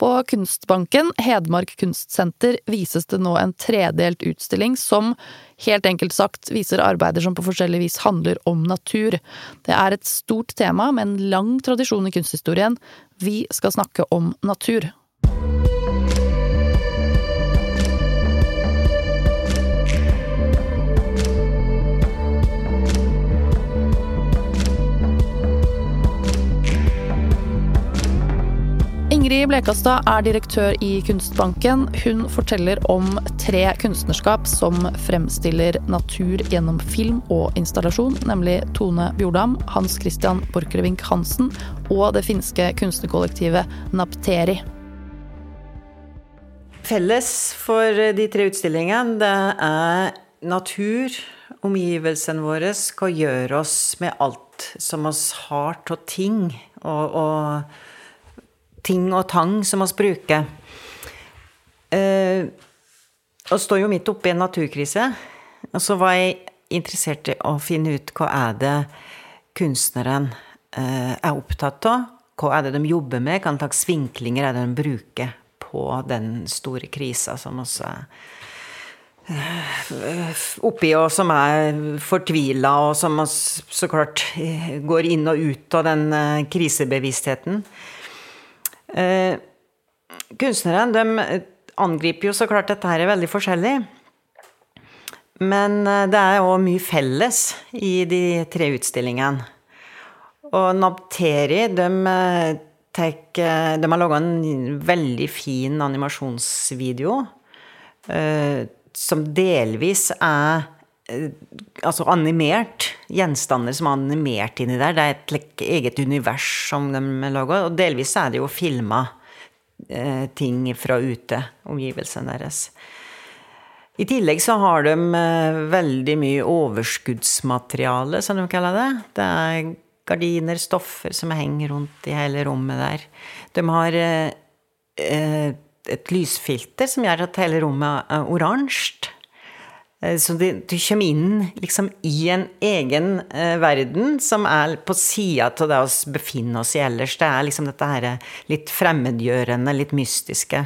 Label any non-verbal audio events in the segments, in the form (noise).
På Kunstbanken, Hedmark Kunstsenter, vises det nå en tredelt utstilling som, helt enkelt sagt, viser arbeider som på forskjellig vis handler om natur. Det er et stort tema med en lang tradisjon i kunsthistorien. Vi skal snakke om natur. Ingrid Blekastad er direktør i Kunstbanken. Hun forteller om tre kunstnerskap som fremstiller natur gjennom film og installasjon, nemlig Tone Bjordam, Hans Christian Borchgrevink Hansen og det finske kunstnerkollektivet Napteri. Felles for de tre utstillingene, det er natur, omgivelsene våre, hva gjør oss med alt som oss har av ting. og, og ting og tang som oss bruker. Vi og står jo midt oppe i en naturkrise. Og så var jeg interessert i å finne ut hva er det kunstneren eh, er opptatt av. Hva er det de jobber med? Hva slags vinklinger er det de bruker på den store krisa som også er eh, oppi, og som er fortvila, og som så klart går inn og ut av den eh, krisebevisstheten. Eh, kunstnerne de angriper jo så klart dette her er veldig forskjellig. Men eh, det er òg mye felles i de tre utstillingene. Og Nabteri, de, eh, tek, eh, de har laga en veldig fin animasjonsvideo. Eh, som delvis er altså animert. Gjenstander som er animert inni der. Det er et eget univers som de lager. Og delvis er det jo filma eh, ting fra ute, omgivelsene deres. I tillegg så har de eh, veldig mye overskuddsmateriale, som de kaller det. Det er gardiner, stoffer som henger rundt i hele rommet der. De har eh, eh et lysfilter som gjør at hele rommet er oransje. Eh, så du, du kommer inn liksom i en egen eh, verden som er på sida av det vi befinner oss i ellers. Det er liksom dette her litt fremmedgjørende, litt mystiske.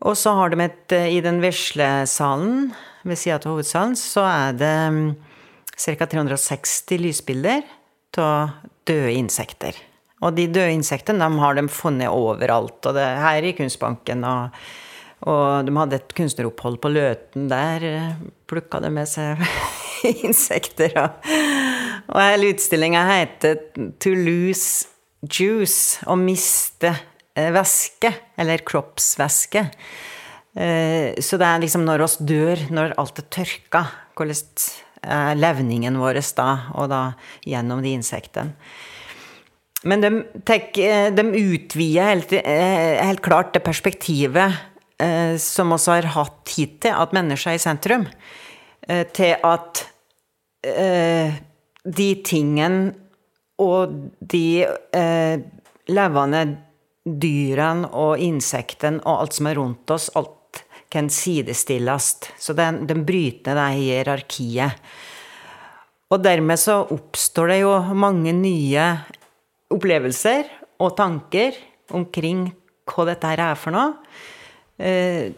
Og så har de et eh, I den vesle salen ved sida av hovedsalen så er det mm, ca. 360 lysbilder av døde insekter. Og de døde insektene de har de funnet overalt. Og det er her i Kunstbanken og og de hadde et kunstneropphold på Løten. Der eh, plukka de med seg (laughs) insekter. Og, hele utstillinga heter 'To lose juice', å miste eh, væske, eller kroppsvæske. Eh, så det er liksom når oss dør, når alt er tørka, hvordan er levningen vår da, og da gjennom de insektene. Men de, de utvider helt, helt klart det perspektivet som også har hatt hittil, at mennesket er i sentrum, eh, til at eh, de tingene og de eh, levende dyrene og insektene og alt som er rundt oss, alt kan sidestilles. Så den, den bryter det hierarkiet. Og dermed så oppstår det jo mange nye opplevelser og tanker omkring hva dette her er for noe. Eh,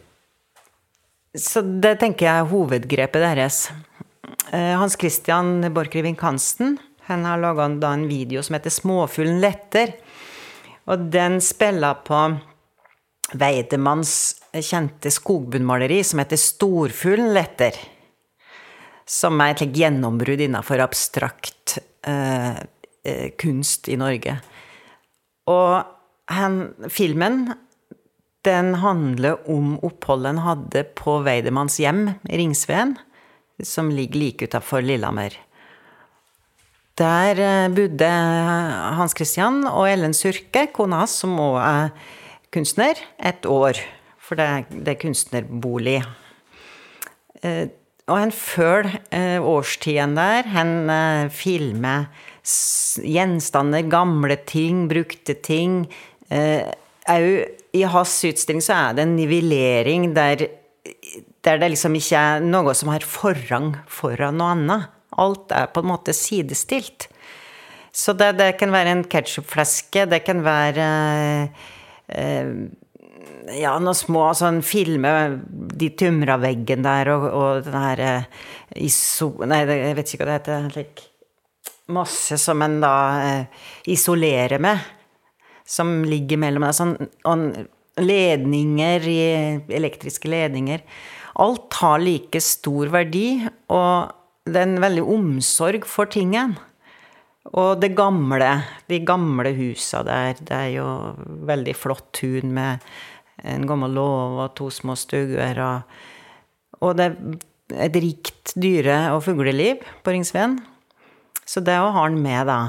så det tenker jeg er hovedgrepet deres. Eh, Hans Christian Borchgrevink Hansen han har laga en video som heter 'Småfuglen letter'. Og den spiller på Weidemanns kjente skogbunnmaleri som heter 'Storfuglen letter'. Som er et gjennombrudd innafor abstrakt eh, eh, kunst i Norge. Og han, filmen den handler om oppholdet han hadde på Weidemanns hjem Ringsveen, som ligger like utafor Lillehammer. Der eh, bodde Hans Christian og Ellen Surke, kona hans, som òg er kunstner, et år. For det, det er kunstnerbolig. Eh, og han følger eh, årstiden der. Han filmer gjenstander, gamle ting, brukte ting. Òg i hans utstilling så er det en nivellering der, der det liksom ikke er noe som har forrang foran noe annet. Alt er på en måte sidestilt. Så det, det kan være en ketsjupflaske, det kan være eh, ja, noen små sånn filme De tømra veggen der, og, og den her eh, iso... Nei, jeg vet ikke hva det heter. Like, masse som en da eh, isolerer med. Som ligger mellom deg. Sånn ledninger, elektriske ledninger. Alt har like stor verdi, og det er en veldig omsorg for tingen. Og det gamle, de gamle husa der, det er jo veldig flott tun med en gammel låve og to små stuer. Og, og, det er et rikt dyre- og fugleliv på Ringsveen. Så det har han med, da.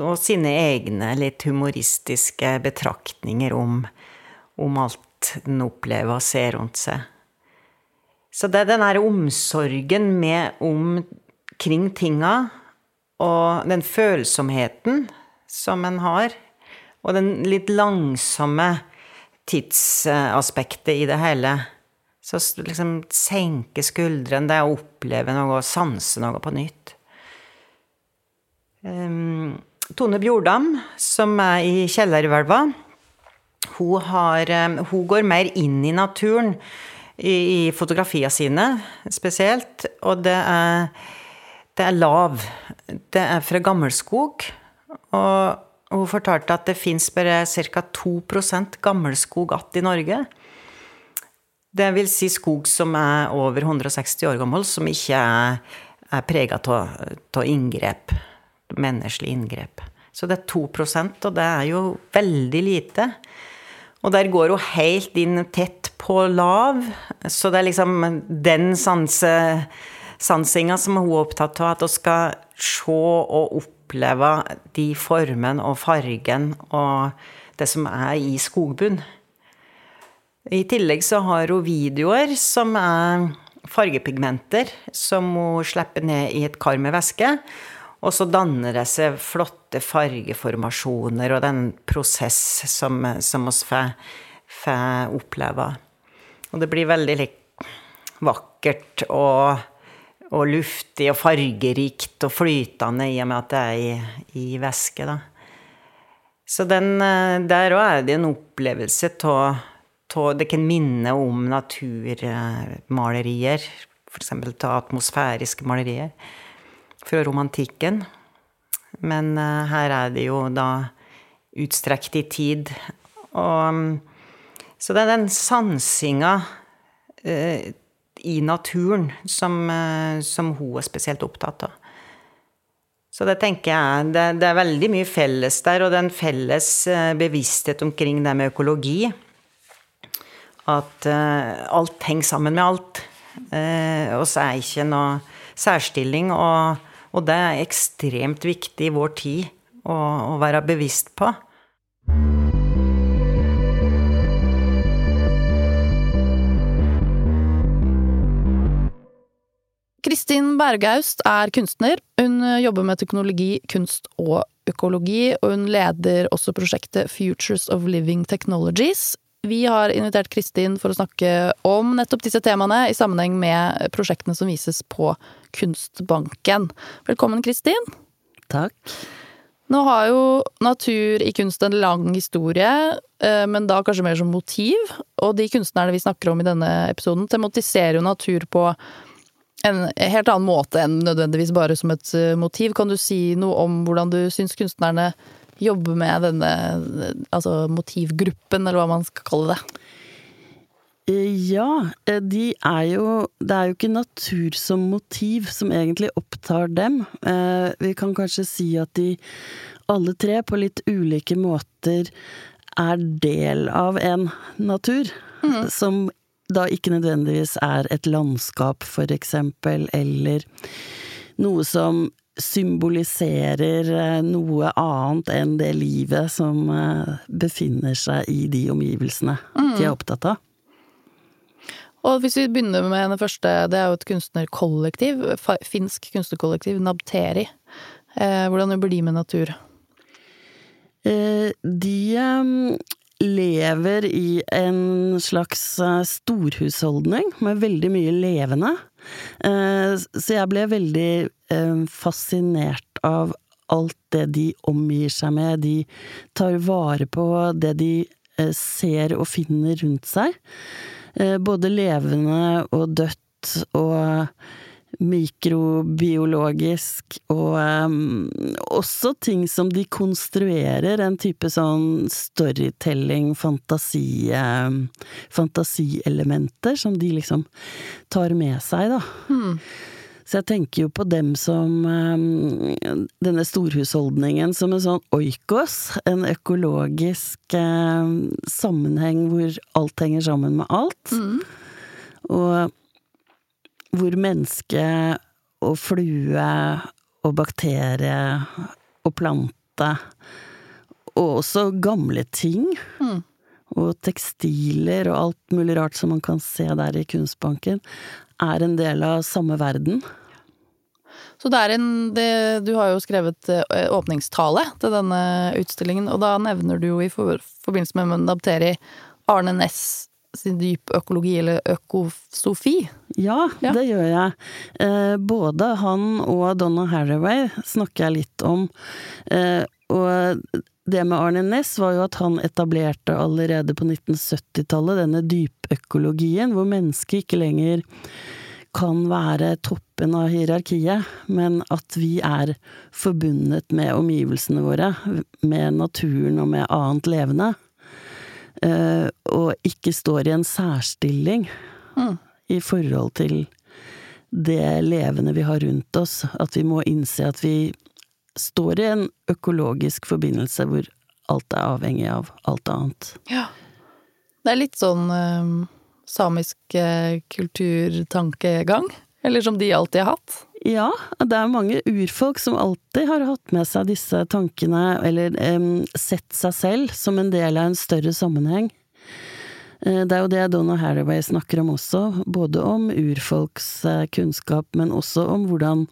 Og sine egne litt humoristiske betraktninger om, om alt den opplever og ser rundt seg. Så det er den derre omsorgen med omkring tinga, og den følsomheten som en har, og den litt langsomme tidsaspektet i det hele. Så liksom senke skuldrene, det er å oppleve noe og sanse noe på nytt. Um, Tone Bjordam, som er i Kjellerhvelva, hun, har, um, hun går mer inn i naturen i, i fotografiene sine spesielt. Og det er, det er lav. Det er fra gammelskog. Og hun fortalte at det fins bare ca. 2 gammelskog igjen i Norge. Det vil si skog som er over 160 år gammel, som ikke er, er prega av inngrep. Menneskelige inngrep. Så det er 2% og det er jo veldig lite. Og der går hun helt inn tett på lav, så det er liksom den sanse, sansinga som hun er opptatt av, at hun skal se og oppleve de formene og fargen og det som er i skogbunn. I tillegg så har hun videoer som er fargepigmenter som hun slipper ned i et kar med væske. Og så danner det seg flotte fargeformasjoner og den prosess som, vi får oppleve. Og det blir veldig vakkert og og luftig og fargerikt og flytende i og med at det er i, i væske, da. Så den, eh, der òg er det en opplevelse av Det kan minne om naturmalerier. F.eks. av atmosfæriske malerier fra romantikken. Men uh, her er det jo da utstrekt i tid. Og Så det er den sansinga eh, i naturen som, eh, som, hun er spesielt opptatt av. Så det tenker jeg det, det, er veldig mye felles der, og det er en felles eh, bevissthet omkring det med økologi. At eh, alt henger sammen med alt. Eh, så er ikke noe særstilling. Og, og, det er ekstremt viktig i vår tid å, å være bevisst på. Kristin Bergaust er kunstner. Hun jobber med teknologi, kunst og økologi, og hun leder også prosjektet Futures of Living Technologies. Vi har invitert Kristin for å snakke om nettopp disse temaene i sammenheng med prosjektene som vises på Kunstbanken. Velkommen, Kristin. Takk. Nå har jo natur i kunst en lang historie, eh, men da kanskje mer som motiv. Og de kunstnerne vi snakker om i denne episoden, tematiserer jo natur på en helt annen måte enn nødvendigvis bare som et eh, motiv. Kan du si noe om hvordan du syns kunstnerne jobber med denne altså motivgruppen, eller hva man skal kalle det? Eh, ja, eh, de er jo Det er jo ikke natur som motiv som egentlig opptar dem. Vi kan kanskje si at de alle tre på litt ulike måter er del av en natur. Mm. Som da ikke nødvendigvis er et landskap, for eksempel, eller noe som symboliserer eh, noe annet enn det livet som eh, befinner seg i de omgivelsene mm. de er opptatt av. Og hvis vi begynner med den første, det er jo et kunstnerkollektiv, finsk kunstnerkollektiv, Nabteri. Eh, hvordan jobber de med natur? De lever i en slags eh, storhusholdning med veldig mye levende. Eh, så jeg ble veldig eh, fascinert av alt det de omgir seg med. De tar vare på det de eh, ser og finner rundt seg. Eh, både levende og dødt og mikrobiologisk, og um, også ting som de konstruerer, en type sånn storytelling, fantasi, um, fantasielementer som de liksom tar med seg, da. Hmm. Så jeg tenker jo på dem som um, denne storhusholdningen som en sånn oikos, en økologisk um, sammenheng hvor alt henger sammen med alt. Mm. Og hvor menneske og flue og bakterie og plante, og også gamle ting, Mm. og tekstiler og alt mulig rart som man kan se der i Kunstbanken, er en del av samme verden. Så det er en det, Du har jo skrevet eh, åpningstale til denne utstillingen, og da nevner du jo i for, forbindelse med Mundabteri Arne Næss sin dyp økologi, eller økosofi. Ja, Ja. det gjør jeg. Eh, både han og Donna Haraway snakker jeg litt om. Eh, og det med Arne Næss var jo at han etablerte allerede på 1970-tallet denne dypøkologien, hvor mennesket ikke lenger kan være toppen av hierarkiet, men at vi er forbundet med omgivelsene våre, med naturen og med annet levende. Eh, og ikke står i en særstilling Mm. i forhold til det levende vi har rundt oss. At vi må innse at vi står i en økologisk forbindelse hvor alt er avhengig av alt annet. Ja. Det er litt sånn eh, samisk eh, kulturtankegang. Eller som de alltid har hatt. Ja, det er mange urfolk som alltid har hatt med seg disse tankene, eller um, sett seg selv som en del av en større sammenheng. Eh, Det er jo det Donna Haraway snakker om også, både om urfolks eh, kunnskap, men også om hvordan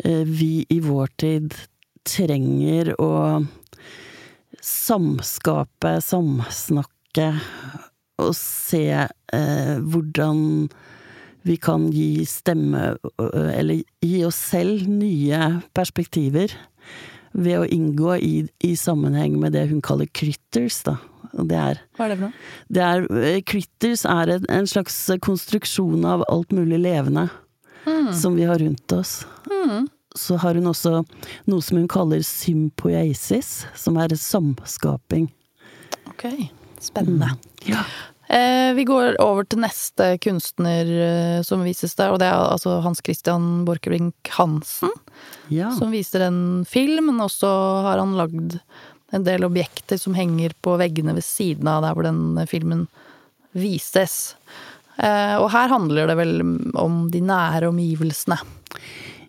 vi i vår tid trenger å samskape, samsnakke, og se eh, hvordan vi kan gi stemme, øh, eller gi oss selv nye perspektiver ved å inngå i, i sammenheng med det hun kaller critters, da. Det er, Hva er det for noe? det er øh, Critters er en, en slags konstruksjon av alt mulig levende som vi har rundt oss. Mm. Så har hun også noe som hun kaller sympoiesis, som er samskaping. Ok, spennende. Ja. Eh, vi går over til neste kunstner eh, som vises der, og det er altså Hans Christian Borchgrevink Hansen. ja. Som viser en film, men også har han lagd en del objekter som henger på veggene ved siden av der hvor den filmen vises. Eh, og her handler det vel om de nære omgivelsene.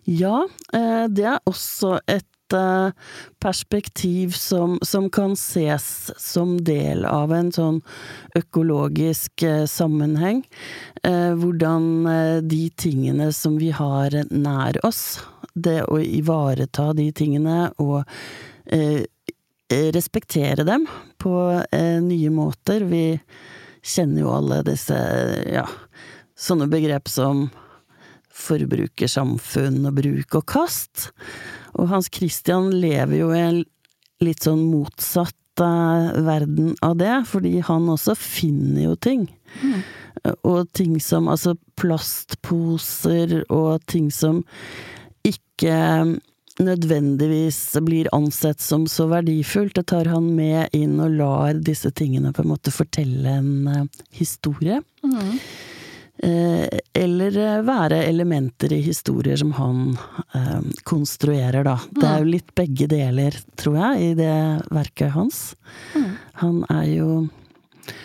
Ja, eh, det er også et perspektiv som, som kan ses som del av en sånn økologisk eh, sammenheng. Eh, Hvordan eh, de tingene som vi har nær oss, det å ivareta de tingene og respektere dem på nye måter. Vi kjenner jo alle disse, ja, sånne begrep som forbrukersamfunn og bruk og kast. Og Hans Christian lever jo i en litt sånn motsatt eh, verden av det, fordi han også finner jo ting. Og ting som altså plastposer og ting som ikke nødvendigvis blir ansett som så verdifullt. Det tar han med inn og lar disse tingene på en måte fortelle en eh, historie. Eh, eller eh, være elementer i historier som han eh, konstruerer, da. Det er jo litt begge deler, tror jeg, i det verket hans. Han er jo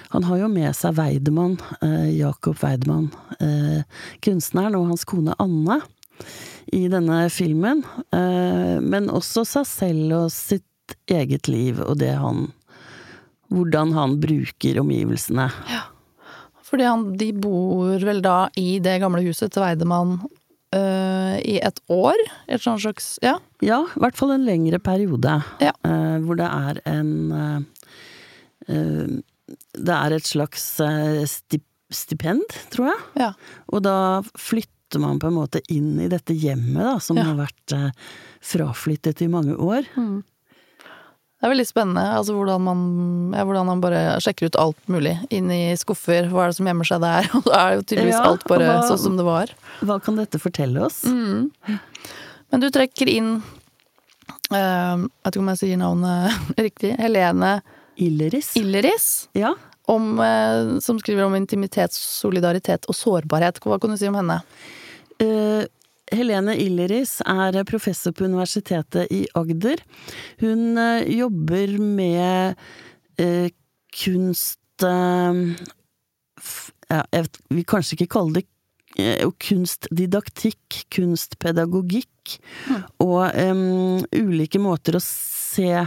Han har jo med seg Weidemann, eh, Jakob Weidemann, eh, kunstneren, og hans kone Anne i denne filmen. Eh, men også seg selv og sitt eget liv og det han Hvordan han bruker omgivelsene. Fordi han, de bor vel da i det gamle huset til Weidemann øh, i et år? Et sånt slags Ja. Ja, i hvert fall en lengre periode. Ja. Øh, hvor det er en eh, eh, Det er et slags eh, stipend, tror jeg. ja. Og da flytter man på en måte inn i dette hjemmet, da, som Ja. har vært eh, fraflyttet i mange år. Det er veldig spennende altså hvordan man, ja, hvordan man bare sjekker ut alt mulig inn i skuffer. Hva er det som gjemmer seg der? (laughs) Og da er jo tydeligvis Ja, alt bare hva- sånn som det var. Hva kan dette fortelle oss? Mm. Men du trekker inn uh, Jeg vet ikke om jeg sier navnet (laughs) riktig. Helene Illeris? Illeris. ja. Om, uh, som skriver om intimitet, solidaritet og sårbarhet. Hva kan du si om henne? Eh, Helene Illeris er professor på Universitetet i Agder. Hun eh, jobber med eh, kunst eh, ja, jeg vil kanskje ikke kalle det eh, kunstdidaktikk, kunstpedagogikk, og em, ulike måter å se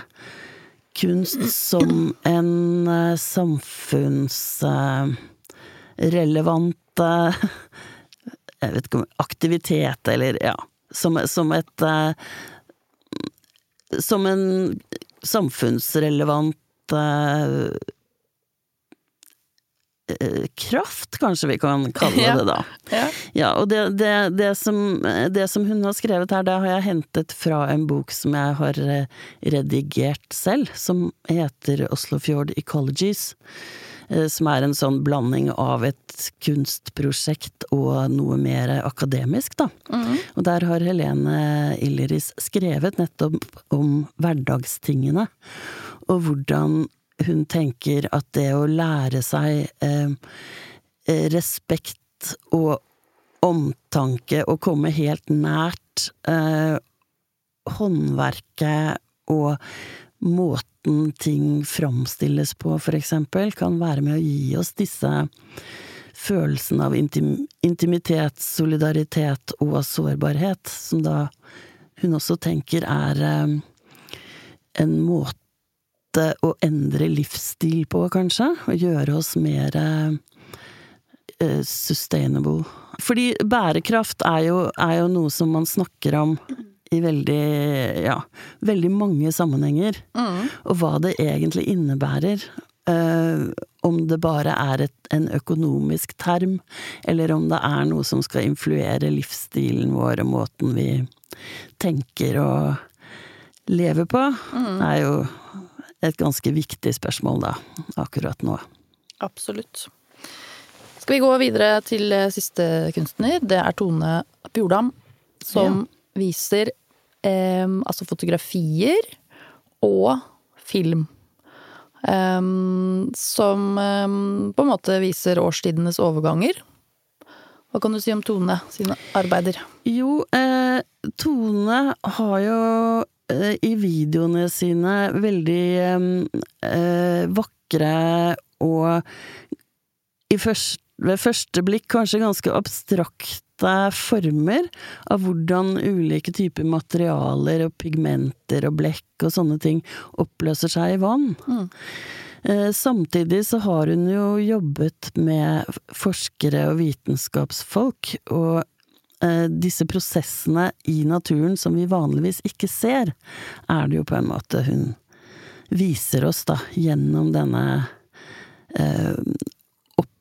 kunst som en eh, samfunnsrelevant eh, jeg vet ikke om aktivitet, eller ja, som, som et eh, Som en samfunnsrelevant eh, eh, kraft, kanskje vi kan kalle det da. Ja. Ja, og det, det, det, som, det som hun har skrevet her, det har jeg hentet fra en bok som jeg har eh, redigert selv, som heter Oslofjord Ecologies. Eh, Som er en sånn blanding av et kunstprosjekt og noe mer akademisk, da. Og der har Helene Illeris skrevet nettopp om hverdagstingene, og hvordan hun tenker at det å lære seg eh, eh, respekt og omtanke og komme helt nært eh, håndverket og måten ting framstilles på, for eksempel, kan være med å gi oss disse følelsene av intim intimitet, solidaritet og sårbarhet, som da hun også tenker er eh, en måte å endre livsstil på, kanskje, og gjøre oss mer eh, eh, sustainable. Fordi bærekraft er jo, er jo noe som man snakker om i veldig, ja, veldig mange sammenhenger. Og hva det egentlig innebærer. Uh, om det bare er et, en økonomisk term, eller om det er noe som skal influere livsstilen vår og måten vi tenker og lever på, er jo et ganske viktig spørsmål da, akkurat nå. Absolutt. Skal vi gå videre til siste kunstner? Det er Tone Bjordam, som viser eh, altså fotografier og film. Um, som um, på en måte viser årstidenes overganger. Hva kan du si om Tone sine arbeider? Jo, eh, Tone har jo eh, i videoene sine veldig eh, vakre og i først, ved første blikk kanskje ganske abstrakte former av hvordan ulike typer materialer og pigmenter og blekk og sånne ting oppløser seg i vann. Mm. Samtidig så har hun jo jobbet med forskere og vitenskapsfolk, og eh, disse prosessene i naturen som vi vanligvis ikke ser, er det jo på en måte hun viser oss, da, gjennom denne eh,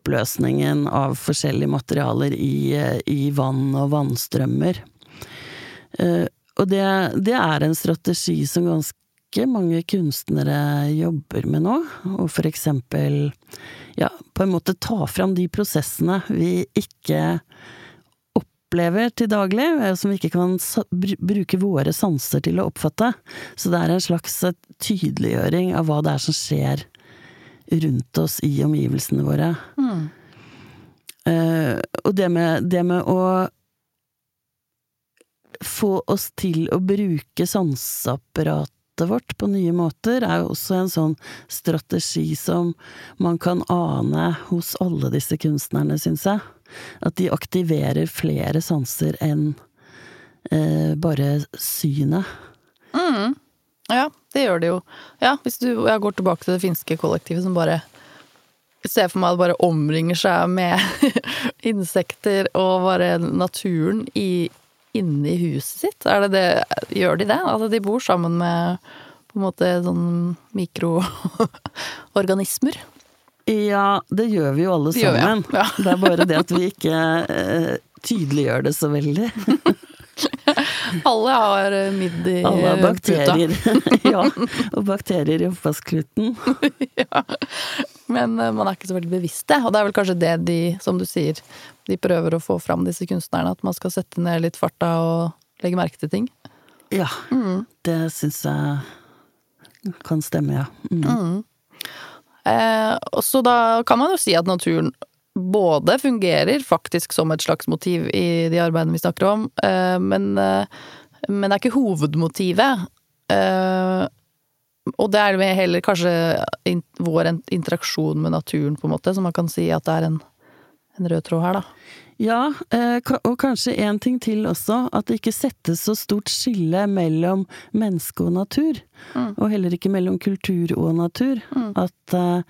oppløsningen av forskjellige materialer i, eh, i vann og vannstrømmer. Eh, og det, det er en strategi som ganske mange kunstnere jobber med nå, og for eksempel ja, på en måte ta fram de prosessene vi ikke opplever til daglig, eh, som vi ikke kan bruke våre sanser til å oppfatte. Så det er en slags tydeliggjøring av hva det er som skjer rundt oss i omgivelsene våre. Eh, og det med, det med å få oss til å bruke sanseapparatet vårt på nye måter, er jo også en sånn strategi som man kan ane hos alle disse kunstnerne, syns jeg. At de aktiverer flere sanser enn eh, bare synet. Ja, det gjør det jo. Ja, hvis du jeg går tilbake til det finske kollektivet som bare ser for meg at det bare omringer seg med (laughs) insekter og bare naturen i, inni huset sitt. Det det, gjør de det? Altså de bor sammen med på en måte sånn mikroorganismer? Ja, det gjør vi jo alle Det gjør vi, ja. sammen. Det er bare det at vi ikke eh, tydeliggjør det så veldig. (laughs) (laughs) Alle har eh, midd i Alle har bakterier. (laughs) ja, (laughs) og bakterier i oppvaskkluten. ja. Men eh, man er ikke så veldig bevisst det, og det er vel kanskje det de, som du sier, de prøver å få fram, disse kunstnerne. At man skal sette ned litt farta og legge merke til ting. Ja, det syns jeg kan stemme, ja. Mm. Eh, og så da kan man jo si at naturen både fungerer faktisk som et slags motiv i de arbeidene vi snakker om, eh, men, eh, men det er ikke hovedmotivet. Eh, og det er det heller kanskje vår interaksjon med naturen, på en måte, som man kan si at det er en, en rød tråd her, da. Ja, og kanskje en ting til også, at det ikke settes så stort skille mellom menneske og natur. Og heller ikke mellom kultur og natur. At eh,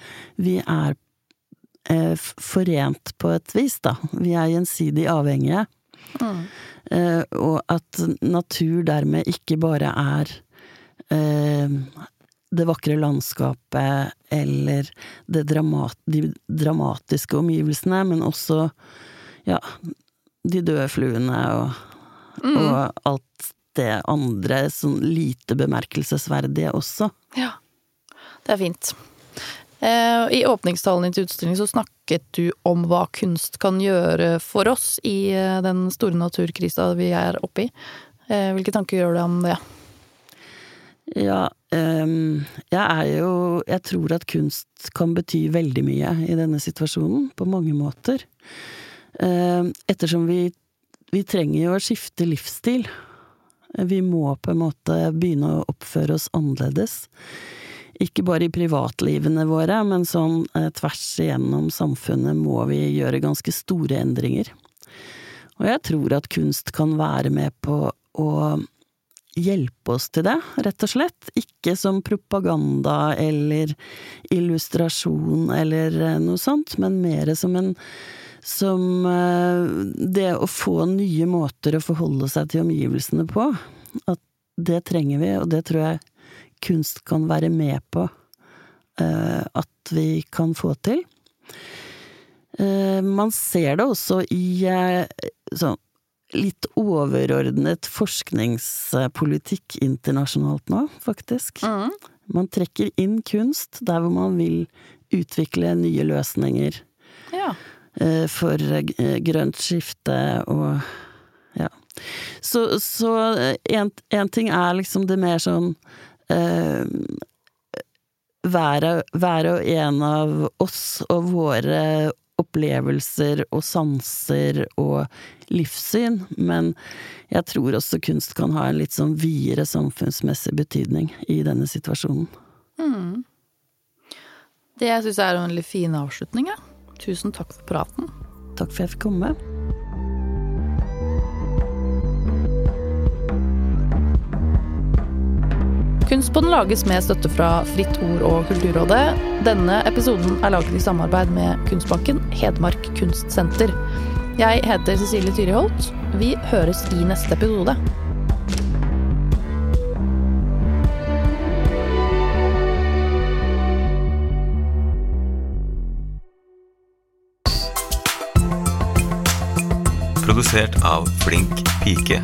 vi er forent på et vis, da. Vi er gjensidig avhengige. Eh, og at natur dermed ikke bare er eh, det vakre landskapet eller det dramat, de dramatiske omgivelsene, men også ja, de døde fluene og, og alt det andre sånn lite bemerkelsesverdige også. Ja, det er fint. Eh, I åpningstalen til utstillingen så snakket du om hva kunst kan gjøre for oss i eh, den store naturkrisa vi er oppe i. Eh, hvilke tanker gjør du om det? Ja, ehm, jeg er jo Jeg tror at kunst kan bety veldig mye i denne situasjonen, på mange måter. Ehm, ettersom vi, vi trenger jo å skifte livsstil. Vi må på en måte begynne å oppføre oss annerledes. Ikke bare i privatlivene våre, men sånn tvers igjennom samfunnet må vi gjøre ganske store endringer. Og jeg tror at kunst kan være med på å hjelpe oss til det, rett og slett. Ikke som propaganda eller illustrasjon eller eh, noe sånt, men mer som en som eh, det å få nye måter å forholde seg til omgivelsene på. At det trenger vi, og det tror jeg kunst kan være med på eh, at vi kan få til. Eh, Man ser det også i eh, sånn litt overordnet forskningspolitikk internasjonalt nå, faktisk. Man trekker inn kunst der hvor man vil utvikle nye løsninger Ja. for grønt skifte og ja. Så, så en, en ting er liksom det mer sånn eh, hver, hver og en av oss og våre opplevelser og sanser og livssyn, men jeg tror også kunst kan ha en litt sånn videre samfunnsmessig betydning i denne situasjonen. Det syns jeg er en veldig fin avslutning. Ja. Tusen takk for praten. Takk for at jeg fikk komme. Kunstpodden lages med støtte fra Fritt Ord og Kulturrådet. Denne episoden er laget i samarbeid med Kunstbanken Hedmark Kunstsenter. Jeg heter Cecilie Tyriholt. Vi høres i neste episode. Produsert av Flink pike.